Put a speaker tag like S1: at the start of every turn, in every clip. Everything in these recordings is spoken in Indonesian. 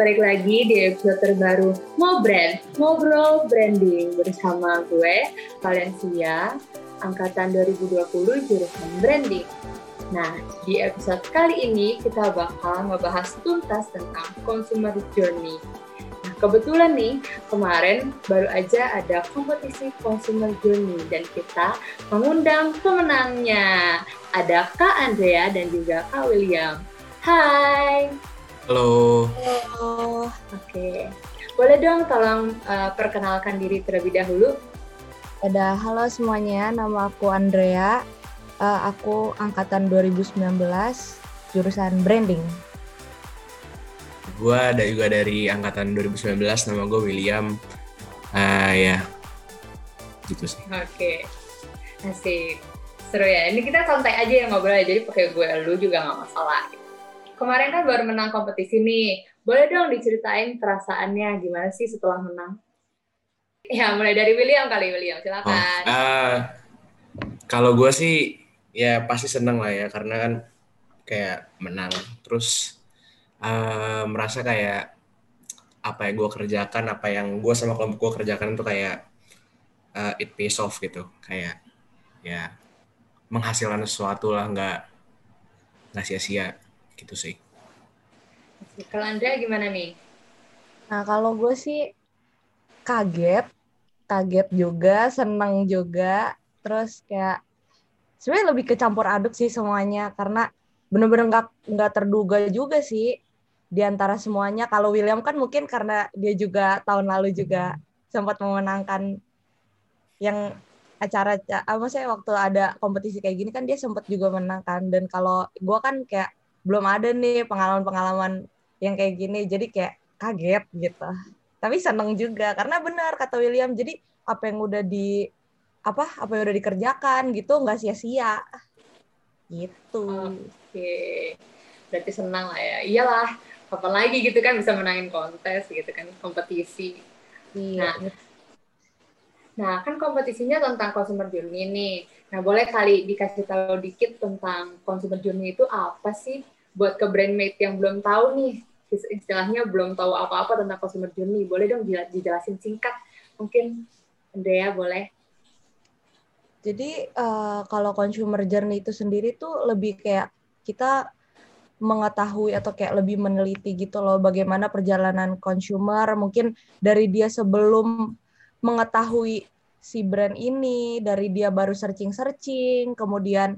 S1: balik lagi di episode terbaru Ngobrol, Ngobrol Branding bersama gue, Valencia, angkatan 2020 jurusan Branding. Nah, di episode kali ini kita bakal ngebahas tuntas tentang consumer journey. Nah, kebetulan nih, kemarin baru aja ada kompetisi consumer journey dan kita mengundang pemenangnya. Ada Kak Andrea dan juga Kak William. Hai!
S2: Halo.
S1: Halo. Oke. Boleh dong tolong uh, perkenalkan diri terlebih dahulu?
S3: Ada halo semuanya, nama aku Andrea. Uh, aku angkatan 2019, jurusan branding.
S2: Gua ada juga dari angkatan 2019, nama gue William. Uh, ya, gitu sih.
S1: Oke, asik. Seru ya. Ini kita santai aja yang ngobrol ya, jadi pakai gue lu juga nggak masalah kemarin kan baru menang kompetisi nih. Boleh dong diceritain perasaannya gimana sih setelah menang? Ya, mulai dari William kali, William. Silakan. Oh, uh,
S2: kalau gue sih ya pasti seneng lah ya, karena kan kayak menang. Terus uh, merasa kayak apa yang gue kerjakan, apa yang gue sama kelompok gue kerjakan itu kayak uh, it pays off gitu. Kayak ya menghasilkan sesuatu lah, nggak nggak sia-sia gitu sih.
S1: Kalau Andrea gimana nih?
S3: Nah kalau gue sih kaget, kaget juga, seneng juga, terus kayak sebenarnya lebih kecampur aduk sih semuanya karena bener-bener nggak nggak terduga juga sih di antara semuanya. Kalau William kan mungkin karena dia juga tahun lalu juga sempat memenangkan yang acara apa sih waktu ada kompetisi kayak gini kan dia sempat juga menangkan dan kalau gue kan kayak belum ada nih pengalaman-pengalaman yang kayak gini jadi kayak kaget gitu. Tapi seneng juga karena benar kata William jadi apa yang udah di apa apa yang udah dikerjakan gitu nggak sia-sia. Gitu.
S1: Oke. Berarti senang lah ya. Iyalah apa lagi gitu kan bisa menangin kontes gitu kan kompetisi. Iya nah, nah kan kompetisinya tentang consumer journey nih. Nah, boleh kali dikasih tahu dikit tentang consumer journey itu apa sih buat ke brandmate yang belum tahu nih, istilahnya belum tahu apa-apa tentang consumer journey. Boleh dong dijelasin singkat, mungkin Andrea boleh.
S3: Jadi uh, kalau consumer journey itu sendiri tuh lebih kayak kita mengetahui atau kayak lebih meneliti gitu loh bagaimana perjalanan consumer mungkin dari dia sebelum mengetahui si brand ini dari dia baru searching-searching, kemudian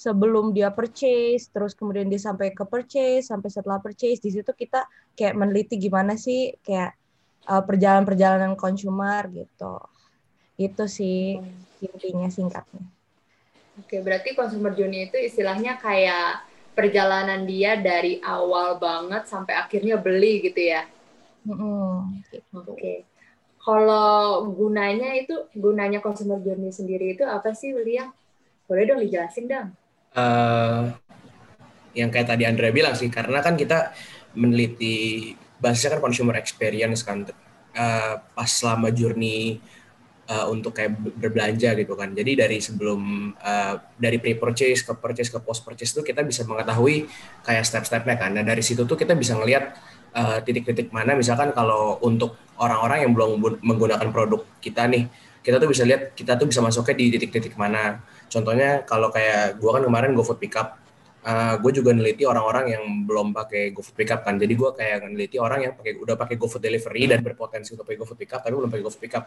S3: sebelum dia purchase, terus kemudian dia sampai ke purchase, sampai setelah purchase, di situ kita kayak meneliti gimana sih kayak uh, perjalanan-perjalanan consumer gitu. Itu sih intinya singkatnya.
S1: Oke, berarti consumer journey itu istilahnya kayak perjalanan dia dari awal banget sampai akhirnya beli gitu ya. Mm -hmm. Oke. Kalau gunanya itu, gunanya consumer journey sendiri itu apa sih, William? Boleh dong dijelasin dong. Uh,
S2: yang kayak tadi Andrea bilang sih, karena kan kita meneliti basisnya kan consumer experience kan, uh, pas selama journey uh, untuk kayak berbelanja gitu kan. Jadi dari sebelum uh, dari pre-purchase ke purchase ke post-purchase itu kita bisa mengetahui kayak step-stepnya kan. Nah dari situ tuh kita bisa ngelihat titik-titik uh, mana misalkan kalau untuk orang-orang yang belum menggunakan produk kita nih kita tuh bisa lihat kita tuh bisa masuknya di titik-titik mana contohnya kalau kayak gue kan kemarin GoFood Pickup uh, gue juga neliti orang-orang yang belum pakai GoFood Pickup kan. Jadi gue kayak neliti orang yang pakai udah pakai GoFood Delivery dan berpotensi untuk pakai GoFood Pickup tapi belum pakai GoFood Pickup.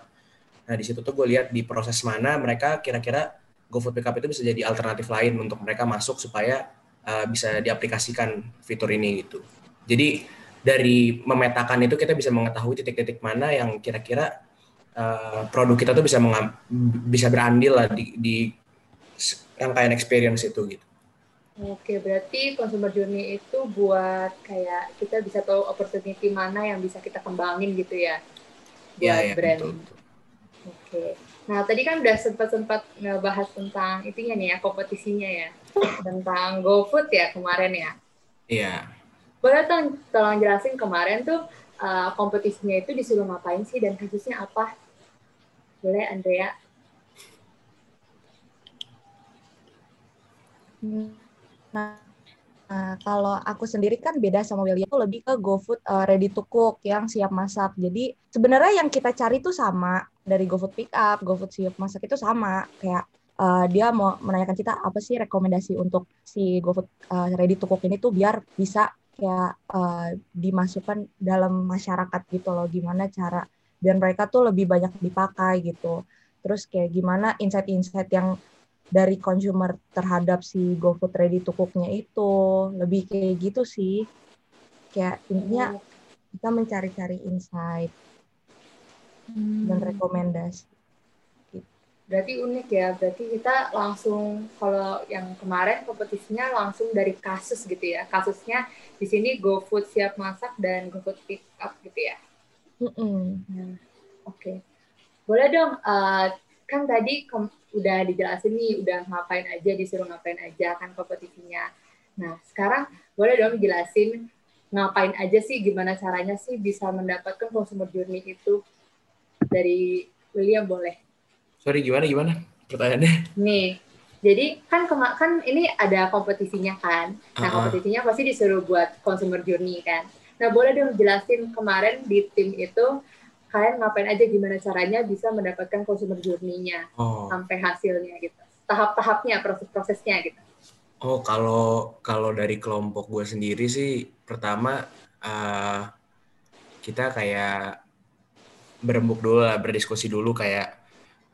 S2: Nah di situ tuh gue lihat di proses mana mereka kira-kira GoFood Pickup itu bisa jadi alternatif lain untuk mereka masuk supaya uh, bisa diaplikasikan fitur ini gitu. Jadi dari memetakan itu kita bisa mengetahui titik-titik mana yang kira-kira uh, produk kita tuh bisa bisa berandil lah di, di rangkaian experience itu gitu.
S1: Oke, berarti consumer journey itu buat kayak kita bisa tahu opportunity mana yang bisa kita kembangin gitu ya buat ya, ya, brand. Betul, betul. Oke. Nah, tadi kan udah sempat-sempat ngebahas tentang itunya nih ya, kompetisinya ya. tentang GoFood ya kemarin ya.
S2: Iya
S1: boleh tolong, tolong jelasin kemarin tuh uh, kompetisinya itu disuruh ngapain sih dan kasusnya apa? Boleh Andrea?
S3: Nah, Nah, kalau aku sendiri kan beda sama William, aku lebih ke GoFood uh, ready to cook yang siap masak. Jadi sebenarnya yang kita cari itu sama dari GoFood pick up, GoFood siap masak itu sama. Kayak uh, dia mau menanyakan kita apa sih rekomendasi untuk si GoFood uh, ready to cook ini tuh biar bisa kayak uh, dimasukkan dalam masyarakat gitu loh. Gimana cara biar mereka tuh lebih banyak dipakai gitu. Terus kayak gimana insight-insight yang dari consumer terhadap si GoFood ready to cook-nya itu. Lebih kayak gitu sih. Kayak intinya kita mencari-cari insight hmm. dan rekomendasi.
S1: Berarti unik ya. Berarti kita langsung kalau yang kemarin kompetisinya langsung dari kasus gitu ya. Kasusnya di sini GoFood siap masak dan GoFood pick up gitu ya? Mm -mm. Nah, oke. Okay. boleh dong uh, kan tadi udah dijelasin nih udah ngapain aja disuruh ngapain aja kan kompetisinya nah sekarang boleh dong jelasin ngapain aja sih gimana caranya sih bisa mendapatkan consumer journey itu? Dari William boleh?
S2: Sorry gimana gimana? Pertanyaannya?
S1: Nih jadi kan kan ini ada kompetisinya kan? Nah uh -huh. kompetisinya pasti disuruh buat consumer journey kan? Nah boleh dong jelasin kemarin di tim itu kalian ngapain aja gimana caranya bisa mendapatkan consumer journey-nya oh. sampai hasilnya gitu. Tahap-tahapnya proses-prosesnya gitu.
S2: Oh kalau kalau dari kelompok gue sendiri sih pertama uh, kita kayak berembuk dulu lah berdiskusi dulu kayak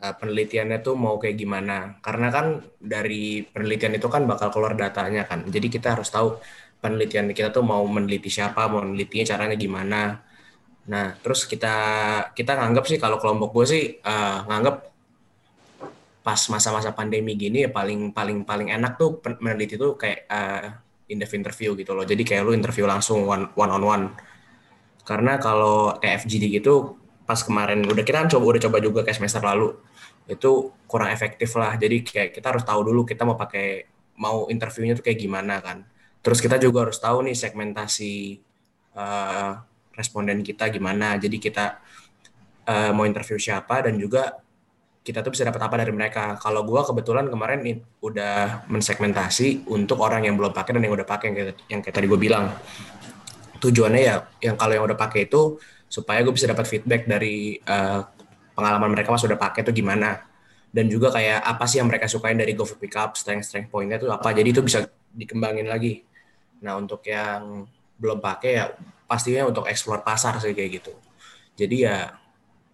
S2: uh, penelitiannya tuh mau kayak gimana. Karena kan dari penelitian itu kan bakal keluar datanya kan. Jadi kita harus tahu penelitian kita tuh mau meneliti siapa mau menelitinya caranya gimana Nah, terus kita kita nganggap sih kalau kelompok gue sih uh, nganggap pas masa-masa pandemi gini ya paling paling paling enak tuh meneliti tuh kayak uh, in depth interview gitu loh. Jadi kayak lu interview langsung one, one on one. Karena kalau kayak FGD gitu pas kemarin udah kita kan coba udah coba juga kayak semester lalu itu kurang efektif lah. Jadi kayak kita harus tahu dulu kita mau pakai mau interviewnya tuh kayak gimana kan. Terus kita juga harus tahu nih segmentasi uh, responden kita gimana. Jadi kita uh, mau interview siapa dan juga kita tuh bisa dapat apa dari mereka. Kalau gue kebetulan kemarin nih, udah mensegmentasi untuk orang yang belum pakai dan yang udah pakai yang kayak, yang kayak tadi gue bilang. Tujuannya ya yang kalau yang udah pakai itu supaya gue bisa dapat feedback dari uh, pengalaman mereka pas udah pakai itu gimana. Dan juga kayak apa sih yang mereka sukain dari GoFood Pickup, strength-strength pointnya itu apa. Jadi itu bisa dikembangin lagi. Nah untuk yang belum pakai ya pastinya untuk explore pasar sih kayak gitu. Jadi ya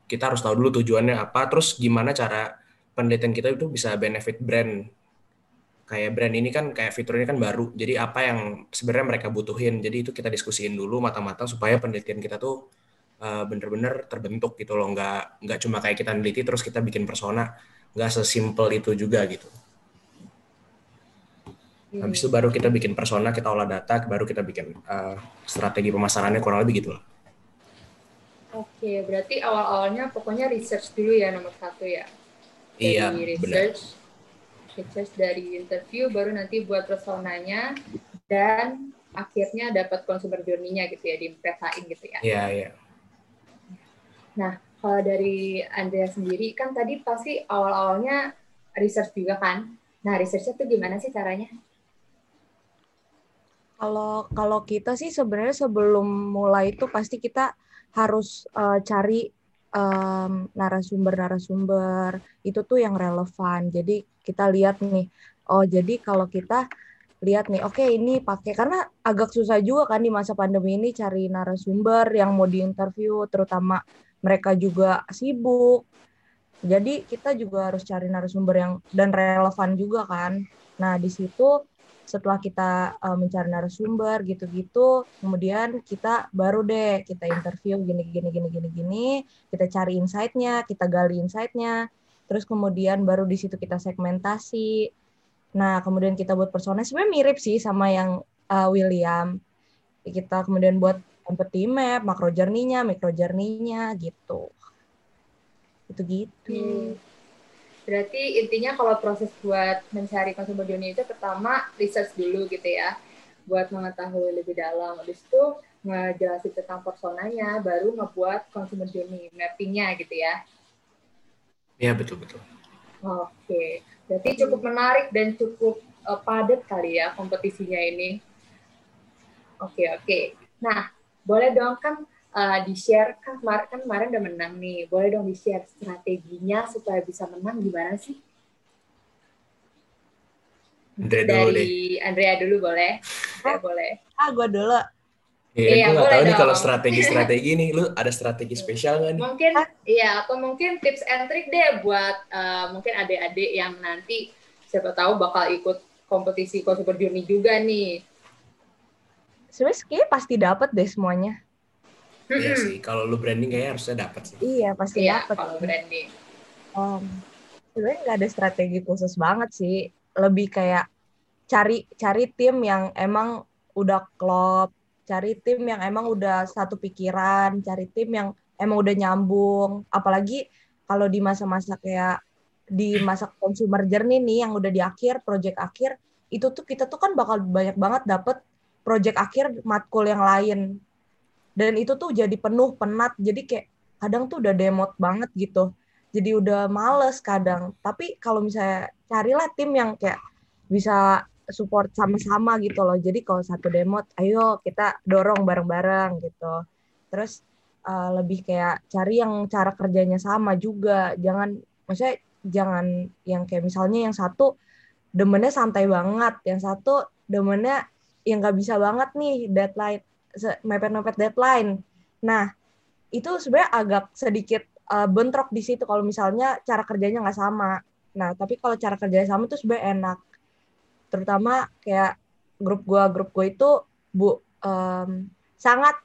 S2: kita harus tahu dulu tujuannya apa, terus gimana cara penelitian kita itu bisa benefit brand. Kayak brand ini kan kayak fitur ini kan baru, jadi apa yang sebenarnya mereka butuhin. Jadi itu kita diskusiin dulu matang-matang supaya penelitian kita tuh uh, bener-bener terbentuk gitu loh, nggak nggak cuma kayak kita neliti terus kita bikin persona, nggak sesimpel itu juga gitu. Habis itu baru kita bikin persona, kita olah data, baru kita bikin uh, strategi pemasarannya kurang lebih gitu.
S1: Oke, berarti awal-awalnya pokoknya research dulu ya nomor satu ya.
S2: Dari iya,
S1: research, benar. research dari interview, baru nanti buat personanya, dan akhirnya dapat consumer journey-nya gitu ya, diimpresain gitu ya.
S2: Iya, iya.
S1: Nah, kalau dari Andrea sendiri, kan tadi pasti awal-awalnya research juga kan? Nah, research-nya tuh gimana sih caranya?
S3: Kalau kalau kita sih sebenarnya sebelum mulai itu pasti kita harus uh, cari um, narasumber-narasumber itu tuh yang relevan. Jadi kita lihat nih, oh jadi kalau kita lihat nih, oke okay, ini pakai karena agak susah juga kan di masa pandemi ini cari narasumber yang mau diinterview, terutama mereka juga sibuk. Jadi kita juga harus cari narasumber yang dan relevan juga kan. Nah di situ setelah kita uh, mencari narasumber gitu-gitu kemudian kita baru deh kita interview gini gini gini gini gini kita cari insight-nya kita gali insight-nya terus kemudian baru di situ kita segmentasi. Nah kemudian kita buat persona sebenarnya mirip sih sama yang uh, William. Kita kemudian buat empathy map makro journey-nya micro journey-nya gitu. Itu gitu. Hmm
S1: Berarti intinya kalau proses buat mencari consumer journey itu pertama research dulu gitu ya, buat mengetahui lebih dalam. Habis itu ngejelasin tentang personanya, baru ngebuat consumer journey mappingnya gitu ya.
S2: Iya betul betul.
S1: Oke, berarti cukup menarik dan cukup uh, padat kali ya kompetisinya ini. Oke oke. Nah boleh dong kan uh, di-share kan kemarin kan kemarin udah menang nih. Boleh dong di-share strateginya supaya bisa menang gimana sih?
S2: Andre dulu
S1: Dari
S2: deh.
S1: Andrea dulu boleh. Ya, boleh.
S3: Ah, gue dulu.
S2: Iya,
S1: Iya,
S2: gue nggak
S1: boleh
S2: tahu nih kalau strategi-strategi nih, lu ada strategi spesial nggak nih?
S1: Mungkin iya atau mungkin tips and trick deh buat uh, mungkin adik-adik yang nanti siapa tahu bakal ikut kompetisi Call Super Journey juga nih.
S3: Sebenarnya kayaknya pasti dapat deh semuanya.
S2: Iya sih, kalau lu branding kayaknya harusnya dapat sih.
S3: Iya, pasti
S1: Iya,
S3: dapat.
S1: kalau branding.
S3: Um, sebenarnya nggak ada strategi khusus banget sih. Lebih kayak cari cari tim yang emang udah klop, cari tim yang emang udah satu pikiran, cari tim yang emang udah nyambung. Apalagi kalau di masa-masa kayak di masa consumer journey nih yang udah di akhir, project akhir, itu tuh kita tuh kan bakal banyak banget dapet project akhir matkul yang lain. Dan itu tuh jadi penuh, penat. Jadi kayak kadang tuh udah demot banget gitu jadi udah males kadang. Tapi kalau misalnya carilah tim yang kayak bisa support sama-sama gitu loh. Jadi kalau satu demot, ayo kita dorong bareng-bareng gitu. Terus uh, lebih kayak cari yang cara kerjanya sama juga. Jangan, maksudnya jangan yang kayak misalnya yang satu demennya santai banget, yang satu demennya yang nggak bisa banget nih deadline, mepet-mepet deadline. Nah, itu sebenarnya agak sedikit uh, bentrok di situ kalau misalnya cara kerjanya nggak sama. Nah, tapi kalau cara kerjanya sama itu sebenarnya enak. Terutama kayak grup gua, grup gua itu bu em, sangat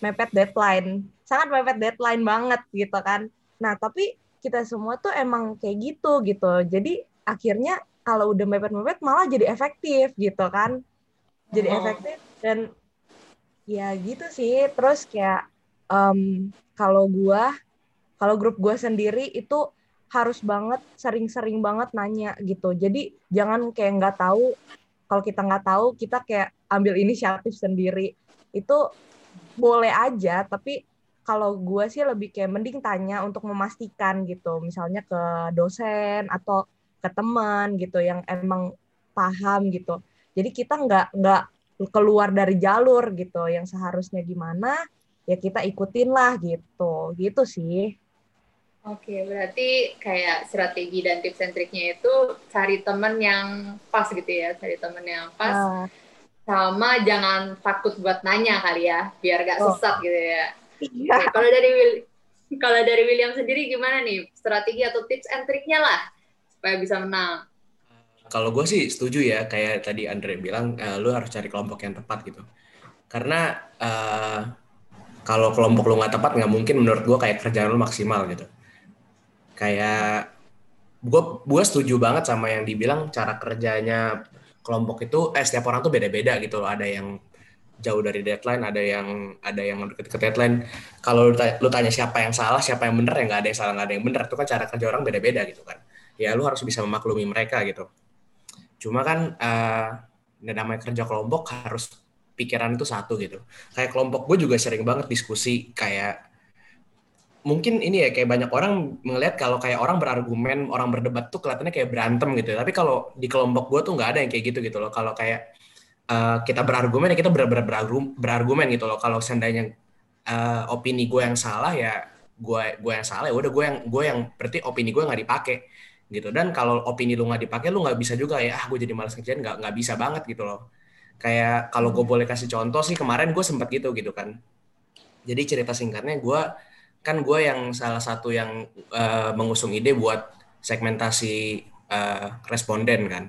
S3: mepet deadline, sangat mepet deadline banget gitu kan. Nah, tapi kita semua tuh emang kayak gitu gitu. Jadi akhirnya kalau udah mepet-mepet malah jadi efektif gitu kan. Jadi
S1: Oh.
S3: efektif dan ya gitu sih. Terus kayak em, kalau gua kalau grup gua sendiri itu harus banget sering-sering banget nanya gitu. Jadi jangan kayak nggak tahu. Kalau kita nggak tahu kita kayak ambil inisiatif sendiri. Itu boleh aja tapi kalau gua sih lebih kayak mending tanya untuk memastikan gitu. Misalnya ke dosen atau ke teman gitu yang emang paham gitu. Jadi kita nggak nggak keluar dari jalur gitu yang seharusnya gimana ya kita ikutin lah gitu gitu sih
S1: Oke, berarti kayak strategi dan tips and triknya itu cari temen yang pas gitu ya, cari temen yang pas,
S3: Nah,
S1: sama jangan takut buat nanya kali ya, biar gak
S3: Oh.
S1: sesat gitu ya.
S3: iya.
S1: Kalau dari Will, kalau dari William sendiri gimana nih strategi atau tips and triknya lah supaya bisa menang?
S2: Kalau gue sih setuju ya, kayak tadi Andre bilang, eh, lu harus cari kelompok yang tepat gitu. Karena eh, kalau kelompok lu nggak tepat, nggak mungkin menurut gue kayak kerjaan lu maksimal gitu. Kayak gue gue setuju banget sama yang dibilang cara kerjanya kelompok itu, eh setiap orang tuh beda-beda gitu loh. Ada yang jauh dari deadline, ada yang ada yang deket-deket deadline. Kalau lu, ta- lu tanya siapa yang salah, siapa yang benar, ya nggak ada yang salah, nggak ada yang benar. Itu kan cara kerja orang beda-beda gitu kan. Ya lu harus bisa memaklumi mereka gitu. Cuma kan yang namanya kerja kelompok harus pikiran itu satu gitu. Kayak kelompok gue juga sering banget diskusi kayak mungkin ini ya kayak banyak orang melihat kalau kayak orang berargumen, orang berdebat tuh kelihatannya kayak berantem gitu. Tapi kalau di kelompok gue tuh nggak ada yang kayak gitu gitu loh. Kalau kayak eh, kita berargumen ya kita benar-benar berargum- berargumen gitu loh. Kalau seandainya eh, opini gue yang salah ya gue gue yang salah ya udah gue yang gue yang berarti opini gue nggak dipakai gitu. Dan kalau opini lu nggak dipakai lu nggak bisa juga ya ah gue jadi malas kerjaan nggak nggak bisa banget gitu loh. Kayak kalau gue boleh kasih contoh sih kemarin gue sempat gitu gitu kan. Jadi cerita singkatnya gue kan gue yang salah satu yang eh, mengusung ide buat segmentasi eh, responden kan.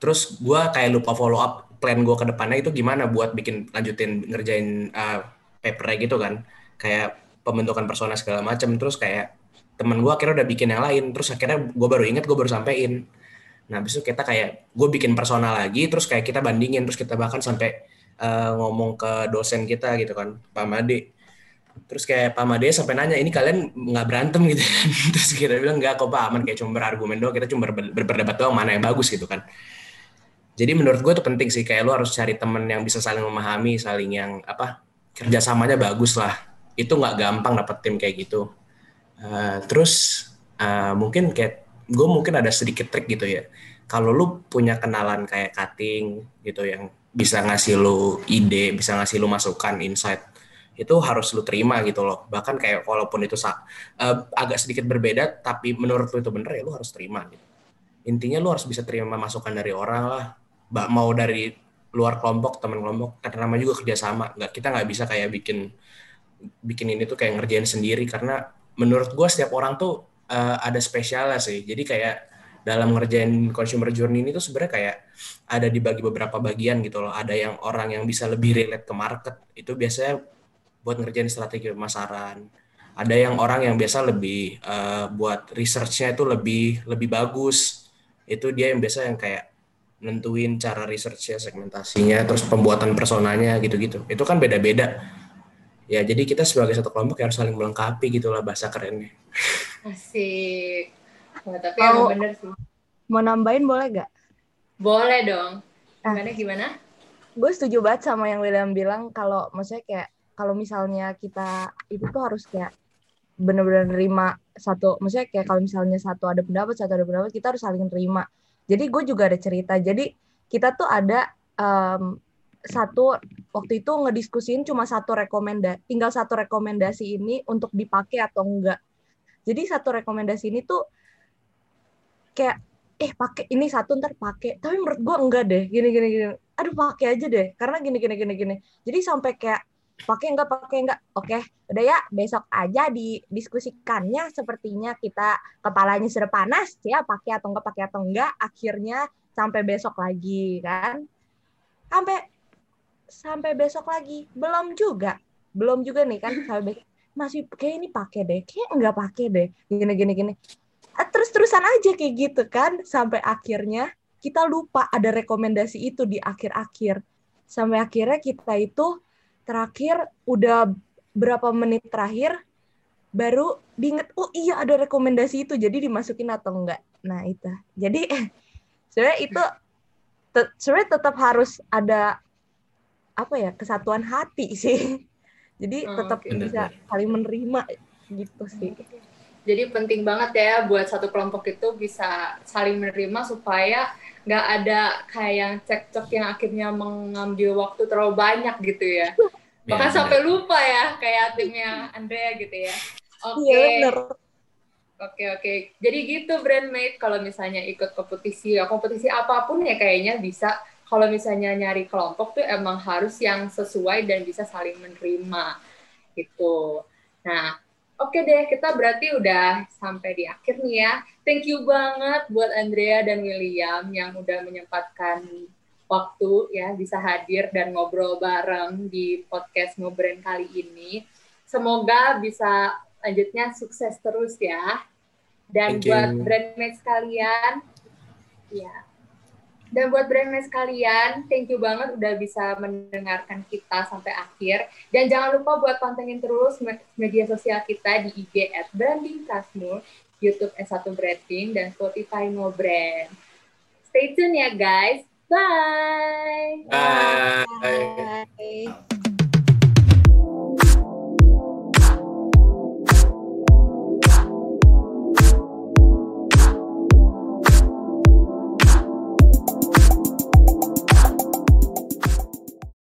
S2: Terus gue kayak lupa follow up plan gue ke depannya itu gimana buat bikin lanjutin ngerjain eh, papernya gitu kan. Kayak pembentukan persona segala macam terus kayak temen gue akhirnya udah bikin yang lain terus akhirnya gue baru inget gue baru sampein. Nah itu kita kayak gue bikin persona lagi terus kayak kita bandingin terus kita bahkan sampai eh, ngomong ke dosen kita gitu kan Pak Made. Terus kayak Pak Made sampai nanya ini kalian nggak berantem gitu kan? Terus kita bilang nggak kok Pak aman kayak cuma berargumen doang kita cuma ber- ber- berdebat doang mana yang bagus gitu kan. Jadi menurut gue itu penting sih kayak lu harus cari temen yang bisa saling memahami saling yang apa kerjasamanya bagus lah. Itu nggak gampang dapet tim kayak gitu Uh, terus uh, mungkin kayak gue mungkin ada sedikit trik gitu ya. Kalau lu punya kenalan kayak cutting gitu yang bisa ngasih lu ide, bisa ngasih lu masukan, insight itu harus lu terima gitu loh. Bahkan kayak walaupun itu uh, agak sedikit berbeda, tapi menurut lu itu bener ya lu harus terima gitu. Intinya lu harus bisa terima masukan dari orang lah. Mau dari luar kelompok, teman kelompok, karena nama juga kerjasama. Nggak, kita nggak bisa kayak bikin bikin ini tuh kayak ngerjain sendiri karena menurut gue setiap orang tuh uh, ada spesialnya sih. Jadi kayak dalam ngerjain consumer journey ini tuh sebenarnya kayak ada dibagi beberapa bagian gitu loh. Ada yang orang yang bisa lebih relate ke market itu biasanya buat ngerjain strategi pemasaran. Ada yang orang yang biasa lebih uh, buat researchnya itu lebih lebih bagus. Itu dia yang biasa yang kayak nentuin cara researchnya, segmentasinya, terus pembuatan personanya gitu-gitu. Itu kan beda-beda. Ya jadi kita sebagai satu kelompok harus saling melengkapi gitulah bahasa kerennya.
S1: Asik. Wah, tapi oh, bener sih.
S3: Mau nambahin boleh gak?
S1: Boleh dong. Ah. Gimana ah. gimana?
S3: Gue setuju banget sama yang William bilang kalau maksudnya kayak kalau misalnya kita itu tuh harus kayak bener-bener nerima satu maksudnya kayak kalau misalnya satu ada pendapat satu ada pendapat kita harus saling terima jadi gue juga ada cerita jadi kita tuh ada um, satu waktu itu ngediskusin cuma satu rekomendasi tinggal satu rekomendasi ini untuk dipakai atau enggak. Jadi satu rekomendasi ini tuh kayak eh pakai ini satu ntar pakai. Tapi menurut gue enggak deh gini gini gini. Aduh pakai aja deh karena gini gini gini gini. Jadi sampai kayak pakai enggak pakai enggak. Oke udah ya besok aja didiskusikannya sepertinya kita kepalanya sudah panas ya pakai atau enggak pakai atau enggak akhirnya sampai besok lagi kan? Sampai sampai besok lagi. Belum juga. Belum juga nih kan sampai masih kayak ini pakai deh. Kayak enggak pakai deh. Gini gini gini. Eh, terus-terusan aja kayak gitu kan sampai akhirnya kita lupa ada rekomendasi itu di akhir-akhir. Sampai akhirnya kita itu terakhir udah berapa menit terakhir baru diinget oh iya ada rekomendasi itu. Jadi dimasukin atau enggak nah itu. Jadi sebenarnya itu sebenarnya tetap harus ada apa ya kesatuan hati sih jadi oh, tetap okay. bisa saling menerima gitu sih
S1: jadi penting banget ya buat satu kelompok itu bisa saling menerima supaya nggak ada kayak yang cekcok yang akhirnya mengambil waktu terlalu banyak gitu ya. Bahkan ya, sampai lupa ya kayak timnya Andrea gitu ya. Oke. Okay. Ya, Oke oke. Jadi gitu brandmate kalau misalnya ikut kompetisi ya kompetisi apa pun ya kayaknya bisa kalau misalnya nyari kelompok tuh emang harus yang sesuai dan bisa saling menerima gitu. Nah, Oke deh, kita berarti udah sampai di akhir nih ya. Thank you banget buat Andrea dan William yang udah menyempatkan waktu ya bisa hadir dan ngobrol bareng di podcast Ngobrol kali ini. Semoga bisa lanjutnya sukses terus ya. Dan Thank buat brandmates kalian, ya dan buat brandnya sekalian, thank you banget udah bisa mendengarkan kita sampai akhir. Dan jangan lupa buat pantengin terus media sosial kita di IG at Branding Kasmur, YouTube S1 Branding, dan Spotify No Brand. Stay tune ya guys. Bye.
S2: Bye. Bye.